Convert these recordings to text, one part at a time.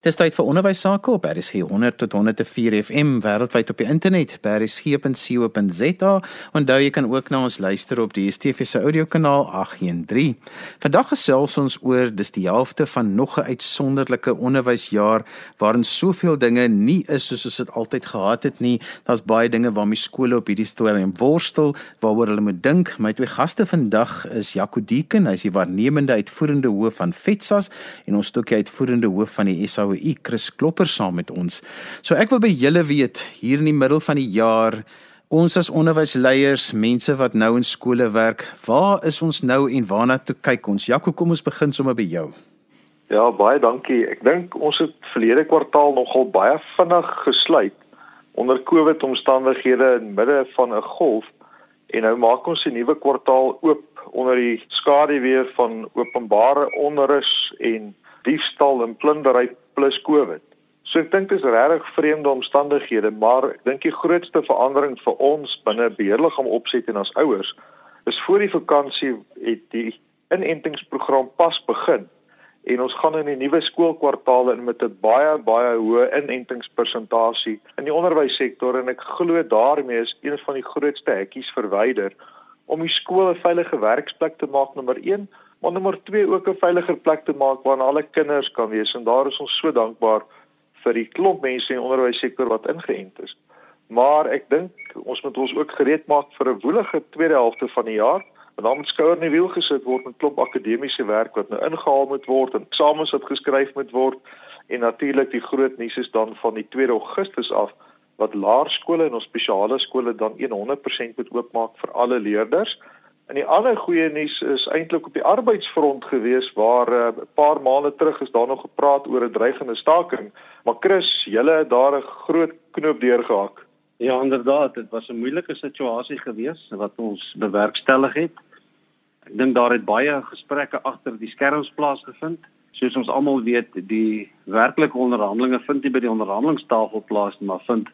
Dis tyd vir onderwys sake op RSG 100 tot 104 FM wêreldwyd op die internet by rsg.co.za. Onthou jy kan ook na ons luister op die DSTV se audiokanaal 813. Vandag gesels ons oor dis die helfte van nog 'n uitsonderlike onderwysjaar waarin soveel dinge nie is soos ons dit altyd gehad het nie. Daar's baie dinge waarmee skole op hierdie stadium worstel, waaroor hulle moet dink. My twee gaste vandag is Jaco Deeken, hy's die waarnemende uitvoerende hoof van FETSAS en ons stukkie uitvoerende hoof van die SA nou u Chris Klopper saam met ons. So ek wil by julle weet hier in die middel van die jaar ons as onderwysleiers, mense wat nou in skole werk, waar is ons nou en waarna toe kyk ons? Jaco, kom ons begin sommer by jou. Ja, baie dankie. Ek dink ons het verlede kwartaal nogal baie vinnig gesluit onder COVID omstandighede in midde van 'n golf en nou maak ons 'n nuwe kwartaal oop onder die skaduwee van openbare onrus en diefstal en plundering plus COVID. So ek dink dit is regtig vreemde omstandighede, maar ek dink die grootste verandering vir ons binne beheerliggaam opset en as ouers is voor die vakansie het die inentingsprogram pas begin en ons gaan in die nuwe skoolkwartaal in met 'n baie baie hoë inentingspersentasie in die onderwyssektor en ek glo daarmee is een van die grootste hekkies verwyder om die skool 'n veilige werksplek te maak nommer 1 maar nommer 2 ook 'n veiliger plek te maak waar alle kinders kan wees en daar is ons so dankbaar vir die klomp mense in die onderwyssektor wat ingeënt is. Maar ek dink ons moet ons ook gereed maak vir 'n woelige tweede helfte van die jaar. En dan moet skouer in die wiel gesit word met klop akademiese werk wat nou ingehaal moet word en eksamens wat geskryf moet word en natuurlik die groot nuus is dan van die 2 Augustus af wat laerskole en ons spesiale skole dan 100% moet oopmaak vir alle leerders. En die ander goeie nuus is eintlik op die arbeidsfront gewees waar eh, 'n uh, paar maande terug is daar nog gepraat oor 'n dreigende staking. Maar Chris, julle het daar 'n groot knoop deurgehak. Ja, inderdaad, dit was 'n moeilike situasie gewees wat ons bewerkstellig het. Ek dink daar het baie gesprekke agter die skerms plaasgevind. Soos ons almal weet, die werklike onderhandelinge vind nie by die onderhandelingstafel plaas nie, maar vind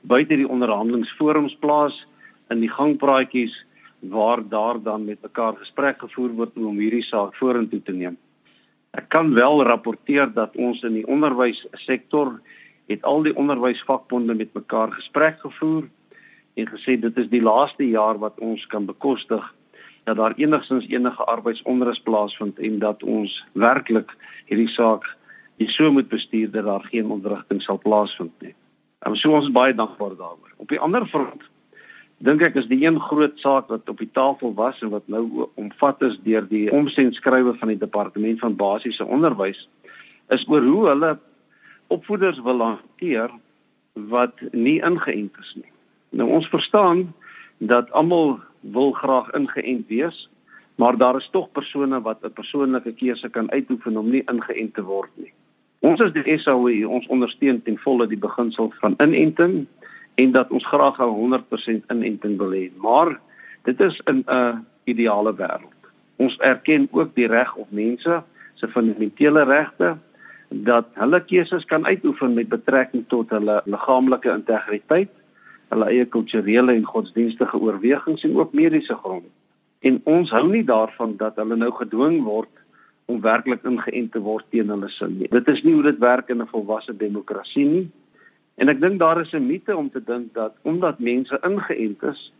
buite die onderhandelingsforums plaas in die gangpraatjies waar daar dan met mekaar gesprek gevoer word om hierdie saak vorentoe te neem. Ek kan wel rapporteer dat ons in die onderwyssektor het al die onderwysvakbonde met mekaar gesprek gevoer en gesê dit is die laaste jaar wat ons kan bekostig dat daar enigstens enige arbeidsonrus plaasvind en dat ons werklik hierdie saak nie so moet bestuur dat daar geen onderrigting sal plaasvind nie. En so ons is baie dankbaar daaroor. Op die ander front dink ek is die een groot saak wat op die tafel was en wat nou omvat is deur die omsendskrywe van die departement van basiese onderwys is oor hoe hulle opvoeders wil hanteer wat nie ingeënt is nie. Nou ons verstaan dat almal wil graag ingeënt wees, maar daar is tog persone wat 'n persoonlike keuse kan uitoefen om nie ingeënt te word nie. Ons is die SAOE, ons ondersteun ten volle die beginsel van inenting en dat ons graag 'n 100% inenting wil hê. Maar dit is in 'n ideale wêreld. Ons erken ook die reg op mense se fundamentele regte dat hulle keuses kan uitoefen met betrekking tot hulle liggaamlike integriteit, hulle eie kulturele en godsdienstige oorwegings en ook mediese gronde. En ons hou nie daarvan dat hulle nou gedwing word om werklik ingeënt te word teen hulle sin nie. Dit is nie hoe dit werk in 'n volwasse demokrasie nie. En ek dink daar is 'n mite om te dink dat omdat mense ingeënt is,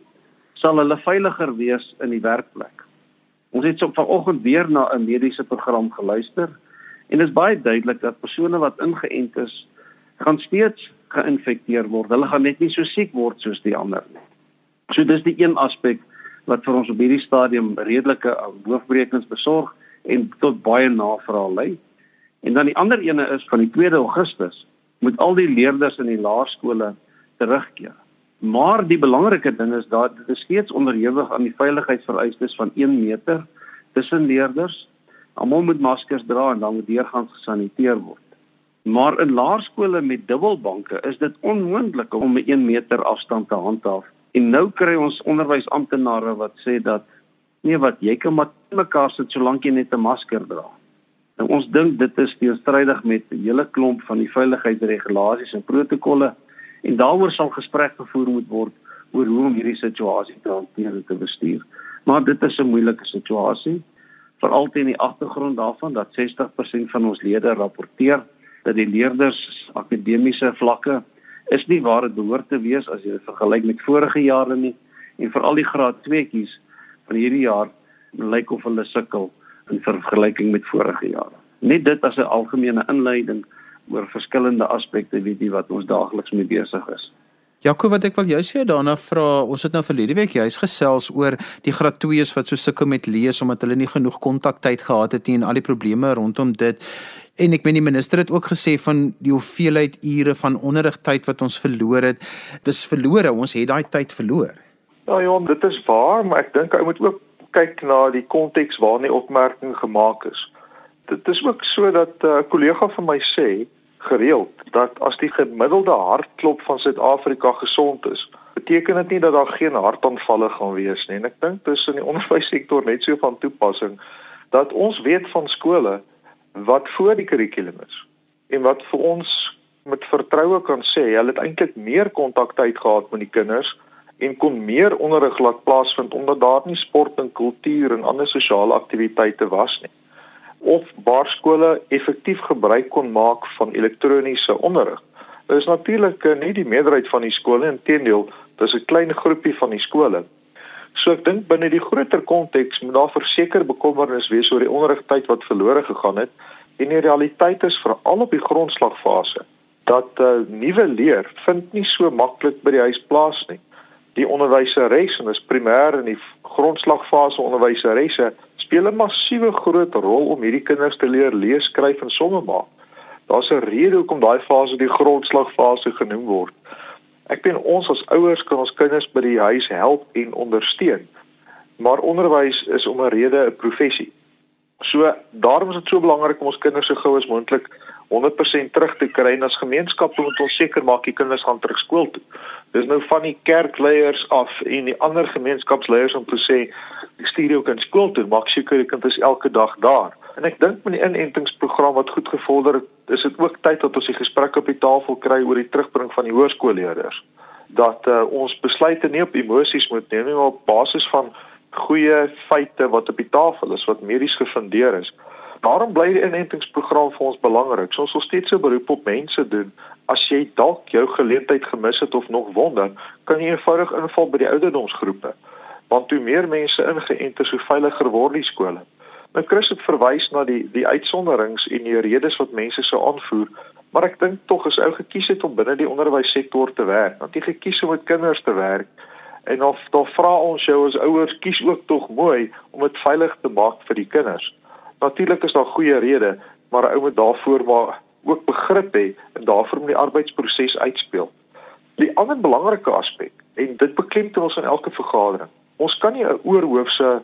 sal hulle veiliger wees in die werkplek. Ons het so vanoggend weer na 'n mediese program geluister en dit is baie duidelik dat persone wat ingeënt is, gaan steeds geïnfekteer word. Hulle gaan net nie so siek word soos die ander nie. So dis die een aspek wat vir ons op hierdie stadium redelike uh, hoofbrekings besorg en tot baie navraag lei. En dan die ander ene is van die 2 Augustus moet al die leerders in die laerskole terugkeer. Maar die belangrike ding is dat dit steeds onderhewig aan die veiligheidsvereistes van 1 meter tussen leerders. Almal moet maskers dra en dan moet deurgangs gesaniteer word. Maar in laerskole met dubbelbanke is dit onmoontlik om 'n 1 meter afstand te handhaaf. En nou kry ons onderwysamptenare wat sê dat nee wat jy kan maar mekaar sit solank jy net 'n masker dra. Nou ons dink dit is teenstrydig met 'n hele klomp van die veiligheidsregulasies en protokolle en daaroor sal gesprek gevoer moet word oor hoe om hierdie situasie te hanteer en te bestuur. Maar dit is 'n moeilike situasie veral teen die agtergrond daarvan dat 60% van ons lede rapporteer dat die leerders akademiese vlakke is nie waar dit behoort te wees as jy vergelyk met vorige jare nie en veral die graad 2tjies van hierdie jaar lyk of hulle sukkel in vergelyking met vorige jare. Net dit as 'n algemene inleiding oor verskillende aspekte weet jy wat ons daagliks mee besig is. Jaco, wat ek wil jou sê daarna vra, ons het nou verlede week juis gesels oor die graad 2's wat so sukkel met lees omdat hulle nie genoeg kontaktyd gehad het nie en al die probleme rondom dit. En ek meen die minister het ook gesê van die hoeveelheid ure van onderrigtyd wat ons verloor het. Dis verlore, ons het daai tyd verloor. Ja, ja, dit is waar, maar ek dink ou moet ook kyk na die konteks waarin die opmerking gemaak is. Dit is ook so dat eh, 'n uh, kollega van my sê gereeld dat as die gemiddelde hartklop van Suid-Afrika gesond is, beteken dit nie dat daar geen hartaanvalle gaan wees nie. En ek dink dis in die onderwyssektor net so van toepassing dat ons weet van skole wat voor die kurrikulum is en wat vir ons met vertroue kan sê hulle het eintlik meer kontaktyd gehad met die kinders en kon meer onderrig laat plaasvind omdat daar nie sport en kultuur en ander sosiale aktiwiteite was nie of waar skole effektief gebruik kon maak van elektroniese onderrig. Dit is natuurlik eh, nie die meerderheid van die skole inteendeel, dit is 'n klein groepie van die skole. So ek dink binne die groter konteks moet daar verseker bekommernis wees oor die onderrigtyd wat verlore gegaan het en die realiteit is veral op die grondslagfase dat uh, nuwe leer vind nie so maklik by die huis plaas nie die onderwyseres en dis primêr in die grondslagfase onderwyseresse speel 'n massiewe groot rol om hierdie kinders te leer lees, skryf en somme maak. Daar's 'n rede hoekom daai fase die grondslagfase genoem word. Ek dink ons as ouers kan ons kinders by die huis help en ondersteun. Maar onderwys is om 'n rede 'n professie. So daarom is dit so belangrik om ons kinders so gou as moontlik 100% terug te kry en as gemeenskap moet ons seker maak die kinders gaan terug skool toe. Dis nou van die kerkleiers af en die ander gemeenskapsleiers om te sê die stuur jou kind skool toe, maak seker die kind is elke dag daar. En ek dink met die inentingsprogram wat goed gevorder het, is dit ook tyd dat ons die gesprek op die tafel kry oor die terugbring van die hoërskoolleerders. Dat uh, ons besluite nie op emosies moet neem nie, maar op basis van goeie feite wat op die tafel is wat medies gefundeer is. Daarom bly die inentingsprogram vir ons belangrik. Ons wil steeds so beroep op mense doen. As jy dalk jou geleentheid gemis het of nog wonder, kan jy eenvoudig inval by die ouderdomsgroepe. Want hoe meer mense ingeënt is, hoe veiliger word die skole. Nou Chris het verwys na die die uitsonderings en die redes wat mense sou aanvoer, maar ek dink tog as ou gekies het om binne die onderwyssektor te werk, want jy gekies om met kinders te werk. En of dan vra ons jou as ouers kies ook tog mooi om dit veilig te maak vir die kinders. Natuurlik is daar goeie redes, maar 'n ou moet daarvoor maar ook begrip hê en daarvoor moet die arbeidsproses uitspeel. Die ander belangrike aspek en dit beklemtoon ons in elke vergadering. Ons kan nie 'n oorhoofse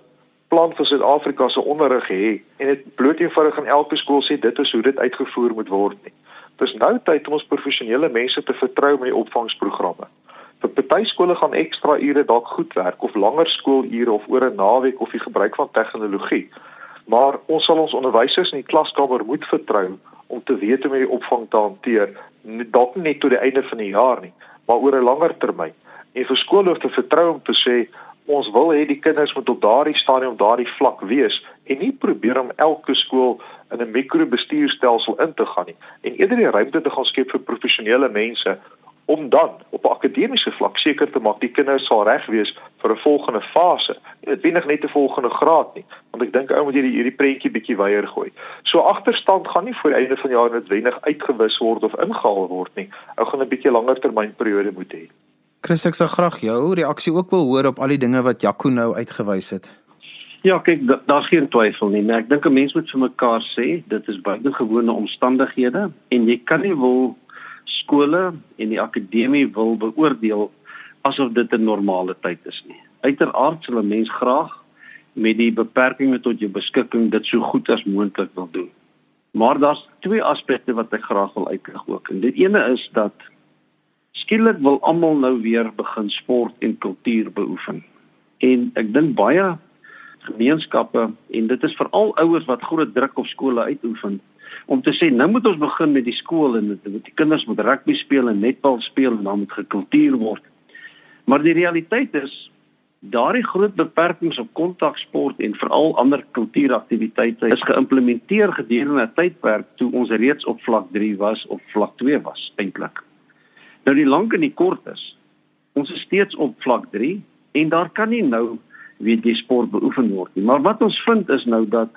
plan vir Suid-Afrika se onderrig hê en dit bloot eenvoudig aan elke skool sê dit is hoe dit uitgevoer moet word nie. Dis nou tyd om ons professionele mense te vertrou met die opvangsprogramme. Vir party skole gaan ekstra ure dalk goed werk of langer skoolure of oor 'n naweek of die gebruik van tegnologie. Maar ons sal ons onderwysers in die klaskamer moet vertrou om te weet hoe om die opvang te hanteer, dalk nie net tot die einde van die jaar nie, maar oor 'n langer termyn. En vir skole hoef te vertrou om te sê ons wil hê die kinders moet op daardie stadium daardie vlak wees en nie probeer om elke skool in 'n mikrobestuurstelsel in te gaan nie en eerder die ruimte te gaan skep vir professionele mense om dan op 'n akademiese vlak seker te maak die kinders sal reg wees vir 'n volgende fase. Nie noodwendig net 'n volgende graad nie, want ek dink ou moet hierdie hierdie prentjie bietjie weier gooi. So agterstand gaan nie voor die einde van jaar noodwendig uitgewis word of ingehaal word nie. Ou gaan 'n bietjie langer termynperiode moet hê. Chris, ek sou graag jou reaksie ook wil hoor op al die dinge wat Jaco nou uitgewys het. Ja, kyk, daar's geen twyfel nie, maar ek dink 'n mens moet vir mekaar sê, dit is buitengewone omstandighede en jy kan nie wil skole en die akademie wil beoordeel asof dit 'n normale tyd is nie. Uiteraard sal 'n mens graag met die beperkings tot jou beskikking dit so goed as moontlik wil doen. Maar daar's twee aspekte wat ek graag wil uitlig ook. En dit ene is dat skielik wil almal nou weer begin sport en kultuur beoefen. En ek dink baie gemeenskappe en dit is veral ouers wat groot druk op skole uitoefen om te sê nou moet ons begin met die skool en met die kinders moet rugby speel en netbal speel en dan moet gekultuur word. Maar die realiteit is Daardie groot beperkings op kontaksport en veral ander kultuuraktiwiteite is geïmplementeer gedurende 'n tydperk toe ons reeds op vlak 3 was of vlak 2 was eintlik. Nou die lank en die kort is, ons is steeds op vlak 3 en daar kan nie nou weet jy sport beoefen word nie. Maar wat ons vind is nou dat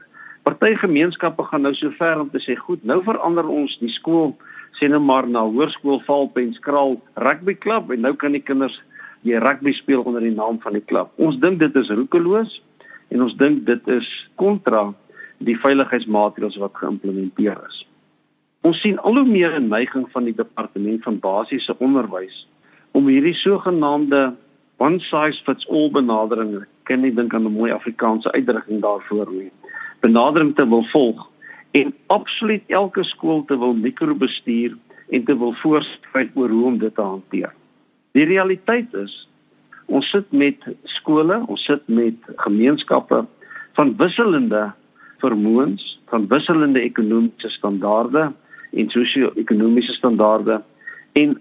party gemeenskappe gaan nou so ver om te sê goed, nou verander ons die skool sê nou maar na hoërskool Valpen Skraal rugby klub en nou kan die kinders jy rugby speel onder die naam van die klub. Ons dink dit is roekeloos en ons dink dit is kontra die veiligheidsmaatreëls wat geïmplementeer is. Ons sien al hoe meer 'n neiging van die departement van basiese onderwys om hierdie sogenaamde one size fits all benadering, kan nie dink aan 'n mooi Afrikaanse uitdrukking daarvoor nie. Benadering te wil volg en absoluut elke skool te wil mikrobestuur en te wil voorskryf oor hoe om dit te hanteer. Die realiteit is ons sit met skole, ons sit met gemeenskappe van wisselende vermoëns, van wisselende ekonomiese standaarde en sosio-ekonomiese standaarde en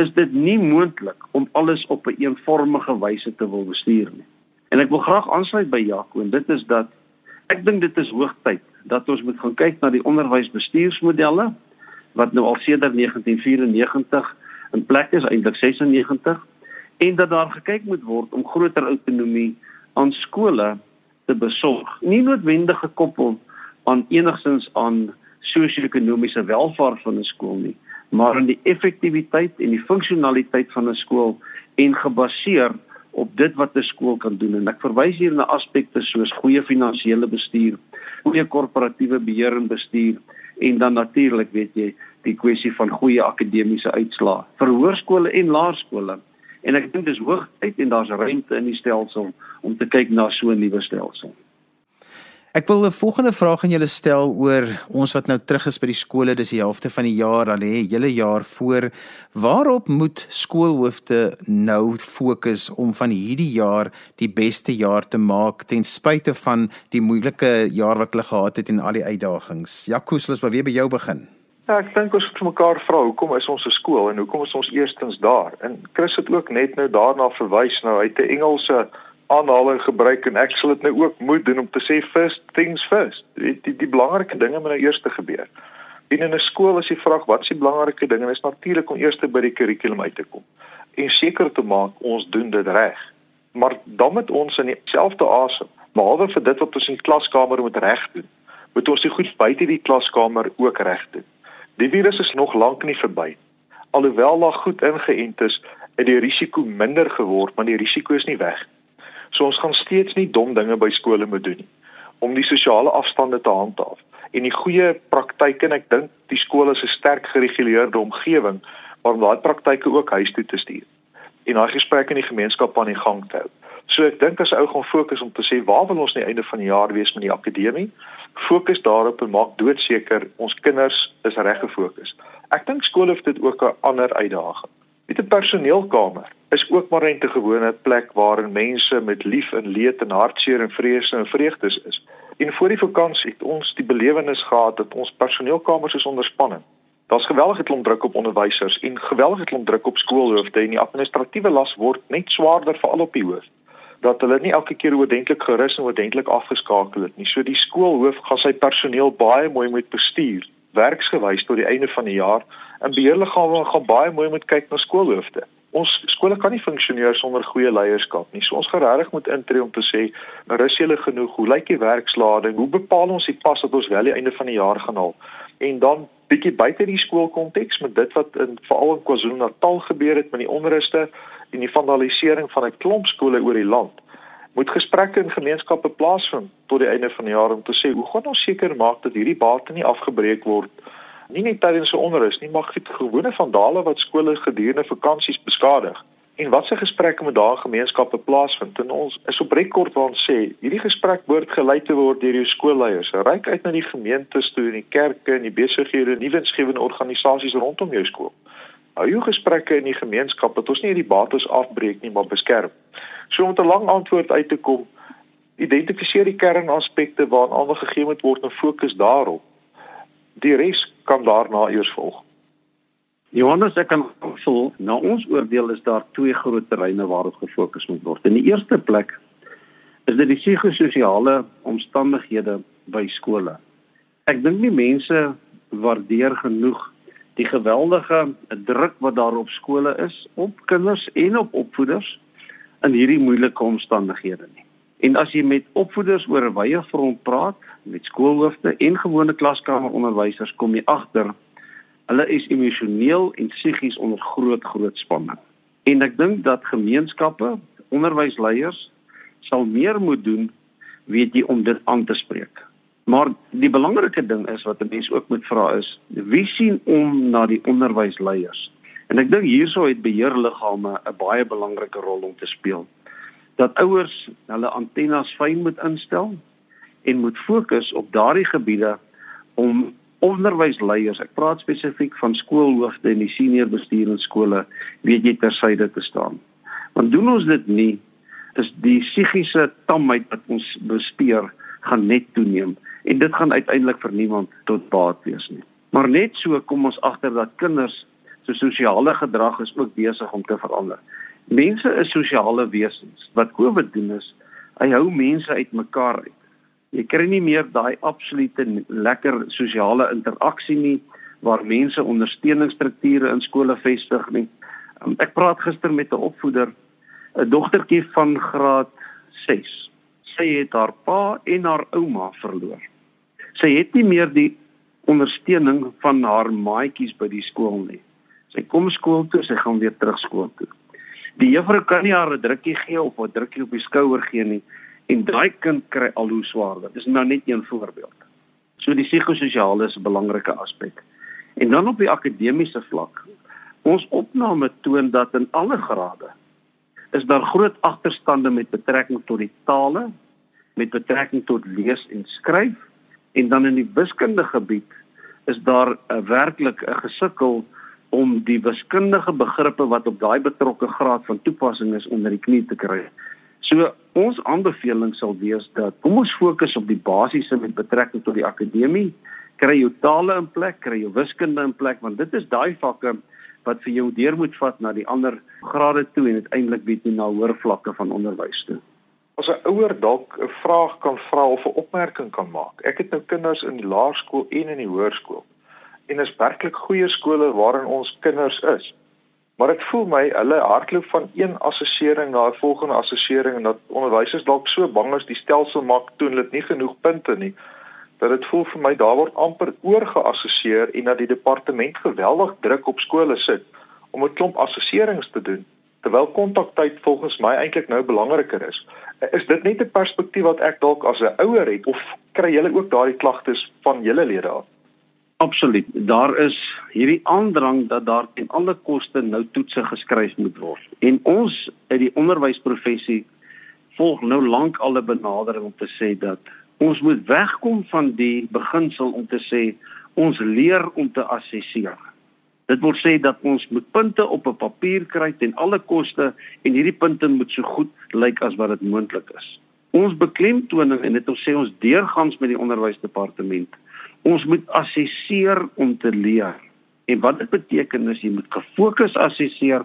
is dit nie moontlik om alles op 'n een eenvormige wyse te wil bestuur nie. En ek wil graag aansluit by Jaco en dit is dat ek dink dit is hoogtyd dat ons moet gaan kyk na die onderwysbestuursmodelle wat nou al sedert 1994 in plek is eintlik 96 en dat daar gekyk moet word om groter autonomie aan skole te besorg. Nie noodwendig gekoppel aan enigsins aan sosio-ekonomiese welvaart van 'n skool nie, maar aan die effektiwiteit en die funksionaliteit van 'n skool en gebaseer op dit wat 'n skool kan doen en ek verwys hier na aspekte soos goeie finansiële bestuur, goeie korporatiewe beheer en bestuur en dan natuurlik weet jy die kwessie van goeie akademiese uitslae vir hoërskole en laerskole. En ek dink dis hoog tyd en daar's ruimte in die stelsel om te kyk na so 'n nuwe stelsel. Ek wil 'n volgende vraag aan julle stel oor ons wat nou terug is by die skole, dis die helfte van die jaar al hè, hele jaar voor. Waarop moet skoolhoofde nou fokus om van hierdie jaar die beste jaar te maak ten spyte van die moeilike jaar wat hulle gehad het en al die uitdagings? Jakus, laat ons weer by jou begin. Ja, ek dink ons moet mekaar vra hoekom is ons 'n skool en hoekom is ons eerstens daar? En Chris het ook net nou daarna verwys nou uit 'n Engelse aanhaling gebruik en ek sal dit nou ook moet doen om te sê first things first. Die die, die belangrike dinge moet nou eers gebeur. En in 'n skool as jy vra wat is die belangrike dinge, is natuurlik om eers by die kurrikulum uit te kom en seker te maak ons doen dit reg. Maar dan moet ons in dieselfde asem, behalwe vir dit wat ons in die klaskamer moet reg doen, moet ons dit goed buite die klaskamer ook reg doen. Die virus is nog lank nie verby. Alhoewel daar goed ingeënt is, het die risiko minder geword, maar die risiko is nie weg. So ons gaan steeds nie dom dinge by skole moet doen nie om die sosiale afstande te handhaaf. En die goeie praktyke en ek dink die skole is 'n sterk gereguleerde omgewing waar daai praktyke ook huis toe te stuur. En daai gesprekke in die gemeenskap aan die gang te hou. So ek dink as ou gaan fokus om te sê waar wil ons aan die einde van die jaar wees met die akademie? Fokus daarop en maak doodseker ons kinders is reg gefokus. Ek dink skole het dit ook 'n ander uitdaging. Met 'n personeelkamer is ook maar 'n gewone plek waarin mense met lief en leed en hartseer en vrese en vreugdes is. En voor die vakansie het ons die belewenis gehad dat ons personeelkamers is onder spanning. Daar's geweldige klomp druk op onderwysers en geweldige klomp druk op skoolhoofde en die administratiewe las word net swaarder vir al op die hoof dat hulle nie elke keer oordentlik gerus en oordentlik afgeskakel het nie. So die skoolhoof gaan sy personeel baie mooi moet bestuur, werksgewys tot die einde van die jaar en beheerliggame gaan baie mooi moet kyk na skoolhoofde. Ons skole kan nie funksioneer sonder goeie leierskap nie. So ons geregtig moet intree om te sê, nou rus julle genoeg. Hoe lyk die werkslading? Hoe bepaal ons die pas wat ons wel die einde van die jaar gaan haal? En dan bietjie buite die skoolkonteks met dit wat in veral in KwaZulu-Natal gebeur het met die onruste en die vandalisering van 'n klomp skole oor die land moet gesprekke in gemeenskappe plaasvind tot die einde van die jaar om te sê hoe gaan ons seker maak dat hierdie bate nie afgebreek word nie net tydens 'n onderus nie maar goed gewone vandale wat skole gedurende vakansies beskadig? En watse gesprekke moet daar gemeenskappe plaasvind? En ons is op rekord waar ons sê hierdie gesprek behoort gelei te word deur die skoolleiers. Ryk uit na die gemeentes toe en die kerke en die besighede nuwe insgewende organisasies rondom jou skool hou jou gesprekke in die gemeenskap dat ons nie hierdie bates afbreek nie, maar beskerm. So om 'n lang antwoord uit te kom, identifiseer die kernaspekte waaraan aandag gegee moet word en fokus daarop. Die res kan daarna eers volg. Johannes, ek kan voel, na ons oordeel is daar twee groot terreine waarop gefokus moet word. In die eerste plek is dit die psigososiale omstandighede by skole. Ek dink nie mense waardeer genoeg die geweldige druk wat daar op skole is op kinders en op opvoeders in hierdie moeilike omstandighede nie. En as jy met opvoeders oor 'n wye front praat, met skoolhoofde en gewone klaskameronderwysers, kom jy agter Hulle is emosioneel en psigies onder groot groot spanning. En ek dink dat gemeenskappe, onderwysleiers sal meer moet doen weet jy om dit aan te spreek. Maar die belangrike ding is wat 'n mens ook moet vra is, wie sien om na die onderwysleiers? En ek dink hierso het beheerliggame 'n baie belangrike rol om te speel. Dat ouers hulle antennes fyn moet instel en moet fokus op daardie gebiede om onderwysleiers, ek praat spesifiek van skoolhoofde en die senior bestuur in skole, weet jy tersyde te staan. Want doen ons dit nie, is die psigiese tamheid wat ons bespeer gaan net toeneem en dit gaan uiteindelik vir niemand tot baat wees nie. Maar net so kom ons agter dat kinders se sosiale gedrag is ook besig om te verander. Mense is sosiale wesens. Wat COVID doen is, hy hou mense uitmekaar uit. Jy kry nie meer daai absolute lekker sosiale interaksie nie waar mense ondersteuningsstrukture in skole vestig nie. Um, ek praat gister met 'n opvoeder, 'n dogtertjie van graad 6. Sy het haar pa en haar ouma verloor. Sy het nie meer die ondersteuning van haar maatjies by die skool nie. Sy kom skool toe, sy gaan weer terug skool toe. Die juffrou kan nie haar 'n drukkie gee of 'n drukkie op die skouer gee nie en daai kind kry al hoe swaarder. Dis nou net een voorbeeld. So die psigososiale is 'n belangrike aspek. En dan op die akademiese vlak. Ons opname toon dat in alle grade is daar groot agterstande met betrekking tot die tale, met betrekking tot lees en skryf en dan in die wiskundige gebied is daar uh, werklik 'n gesukkel om die wiskundige begrippe wat op daai betrokke graad van toepassing is onder die knie te kry. So ons aanbeveling sal wees dat kom ons fokus op die basiese met betrekking tot die akademie, kry jou tale in plek, kry jou wiskunde in plek want dit is daai vakke wat vir jou deur moet vat na die ander grade toe en uiteindelik weet jy na hoër vlakke van onderwys toe. As 'n ouer dalk 'n vraag kan vra of 'n opmerking kan maak. Ek het nou kinders in die laerskool en in die hoërskool. En is werklik goeie skole waarin ons kinders is. Maar dit voel my hulle hardloop van een assessering na 'n volgende assessering en dat onderwysers dalk so bang is die stelsel maak toe hulle nie genoeg punte nie dat dit voel vir my daar word amper oorgeassesseer en dat die departement geweldig druk op skole sit om 'n klomp assesserings te doen terwyl kontaktyd volgens my eintlik nou belangriker is. Is dit net 'n perspektief wat ek dalk as 'n ouer het of kry julle ook daardie klagtes van julle lede af? Absoluut. Daar is hierdie aandrang dat daar ten alle koste nou toetse geskryf moet word. En ons uit die onderwysprofessie volg nou lank al 'n benadering om te sê dat ons moet wegkom van die beginsel om te sê ons leer om te assesseer. Dit wil sê dat ons moet punte op 'n papier kry ten alle koste en hierdie punte moet so goed lyk as wat dit moontlik is. Ons beklemtoning en dit wil sê ons deurgangs met die onderwysdepartement Ons moet assesseer om te leer. En wat dit beteken is jy moet gefokus assesseer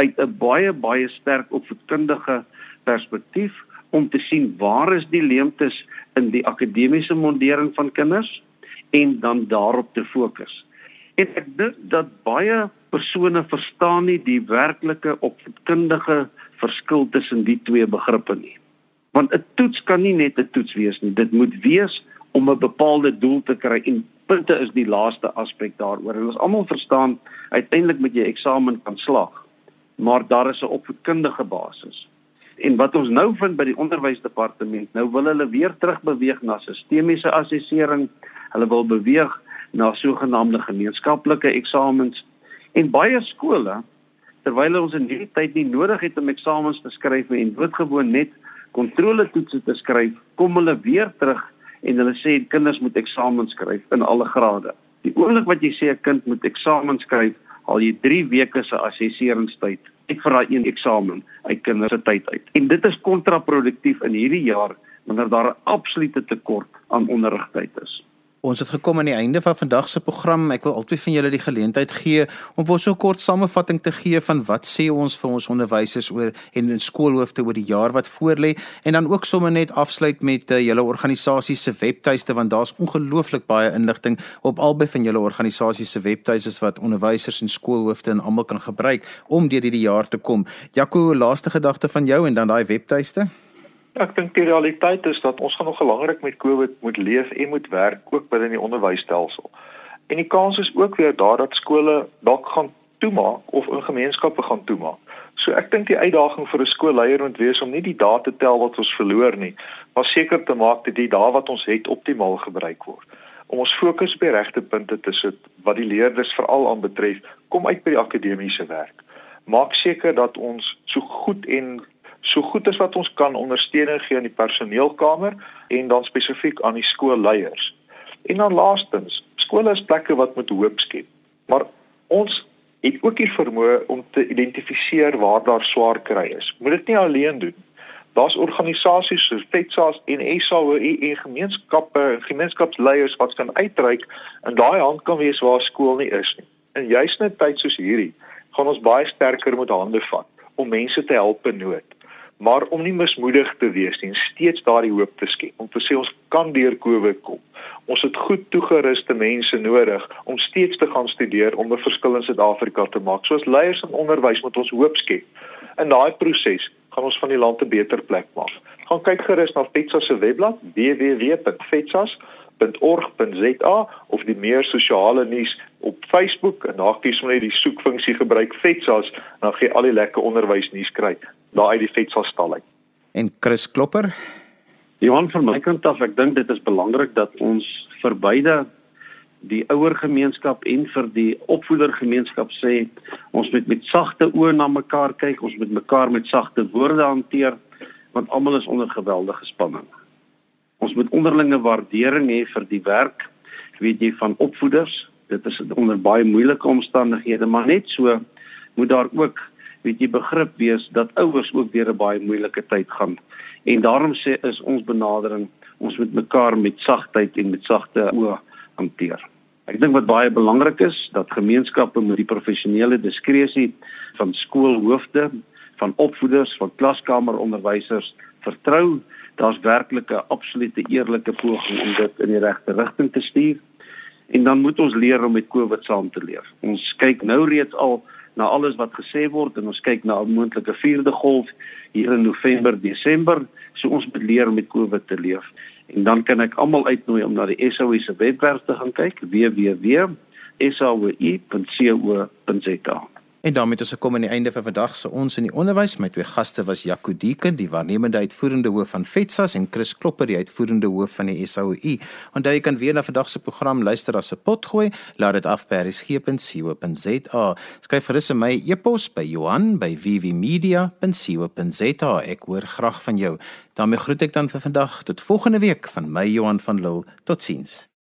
uit 'n baie baie sterk opvoedkundige perspektief om te sien waar is die leemtes in die akademiese mondering van kinders en dan daarop te fokus. En ek dink dat baie persone verstaan nie die werklike opvoedkundige verskil tussen die twee begrippe nie. Want 'n toets kan nie net 'n toets wees nie. Dit moet wees om 'n bepaalde doel te kry en punte is die laaste aspek daaroor. En ons almal verstaan uiteindelik met jy eksamen kan slaag, maar daar is 'n opvoedkundige basis. En wat ons nou vind by die onderwysdepartement, nou wil hulle weer terugbeweeg na sistemiese assessering. Hulle wil beweeg na sogenaamde gemeenskaplike eksamens. En baie skole terwyl ons in hierdie tyd nie nodig het om eksamens te skryf en doodgewoon net kontroletoetse te skryf, kom hulle weer terug en hulle sê kinders moet eksamens skryf in alle grade. Die oomblik wat jy sê 'n kind moet eksamens skryf, haal jy 3 weke se assesseringstyd ek vir daai een eksamen uit kinders se tyd uit. En dit is kontraproduktief in hierdie jaar wanneer daar 'n absolute tekort aan onderrigtyd is. Ons het gekom aan die einde van vandag se program. Ek wil altyd van julle die geleentheid gee om vir so 'n kort samevatting te gee van wat sê ons vir ons onderwysers oor en in skoolhoofde oor die jaar wat voorlê en dan ook sommer net afsluit met uh, julle organisasie se webtuiste want daar's ongelooflik baie inligting op albei van julle organisasie se webtuistes wat onderwysers en skoolhoofde en almal kan gebruik om deur hierdie jaar te kom. Jaco, laaste gedagte van jou en dan daai webtuiste? Ek dink die realiteit is dat ons gaan nog belangrik met COVID moet leef en moet werk ook binne die onderwysstelsel. En die kans is ook weer daar dat skole dalk gaan toemaak of in gemeenskappe gaan toemaak. So ek dink die uitdaging vir 'n skoolleier moet wees om nie die dae te tel wat ons verloor nie, maar seker te maak dat die dae wat ons het optimaal gebruik word. Om ons fokus die regte punte te sit wat die leerders veral aanbetref, kom uit by die akademiese werk. Maak seker dat ons so goed en so goed as wat ons kan ondersteuning gee aan die personeelkamer en dan spesifiek aan die skoolleiers. En dan laastens, skole is plekke wat moet hoop skep. Maar ons het ook die vermoë om te identifiseer waar daar swaar kry is. Moet dit nie alleen doen. Daar's organisasies soos FETSAS en SAOE en gemeenskappe en gemeenskapsleiers wat kan uitreik en daai hand kan wees waar skool nie is nie. En juis net tyd soos hierdie gaan ons baie sterker moet hande vat om mense te help in nood maar om nie mismoedig te wees nie steeds daardie hoop te skep om te sê ons kan deur Covid kom. Ons het goed toegeruste mense nodig om steeds te gaan studeer om 'n verskil in Suid-Afrika te maak. Soos leiers in onderwys moet ons hoop skep. In daai proses gaan ons van die land 'n beter plek maak. Gaan kyk gerus na FETSA se webblad www.fetsas.org.za of die meer sosiale nuus op Facebook en daar kies jy net die soekfunksie gebruik FETSAS en dan gee al die lekker onderwysnuus kry daar uit die FETSAS stal uit. En Chris Klopper Johan van my kant af, ek dink dit is belangrik dat ons vir beide die ouer gemeenskap en vir die opvoedergemeenskap sê ons moet met sagte oë na mekaar kyk, ons moet mekaar met sagte woorde hanteer want almal is onder geweldige spanning. Ons moet onderlinge waardering hê vir die werk weet jy van opvoeders. Dit is onder baie moeilike omstandighede, maar net so moet daar ook weet jy begrip wees dat ouers ook deur 'n baie moeilike tyd gaan. En daarom sê is ons benadering ons moet mekaar met sagtheid en met sagte oë hanteer. Ek dink wat baie belangrik is dat gemeenskappe met die professionele diskresie van skoolhoofde, van opvoeders, van klaskameronderwysers vertrou. Daar's werklik 'n absolute eerlike poging om dit in die regte rigting te stuur. En dan moet ons leer om met COVID saam te leef. Ons kyk nou reeds al na alles wat gesê word en ons kyk na 'n moontlike vierde golf hier in November, Desember, so ons moet leer om met COVID te leef. En dan kan ek almal uitnooi om na die SOE se webwerf te gaan kyk, www.soe.co.za. En daarmee het ons gekom aan die einde van vandag se ons in die onderwys. My twee gaste was Jaco Deeken, die waarnemende uitvoerende hoof van FETSAS en Chris Klopper, die uitvoerende hoof van die SAOI. Onthou jy kan weer na vandag se program luister as 'n potgooi. Laat dit af by resgep.co.za. Skryf gerus in my e-pos by Johan by vvmedia.co.za. Ek hoor graag van jou. daarmee groet ek dan vir vandag tot volgende week van my Johan van Lille. Totsiens.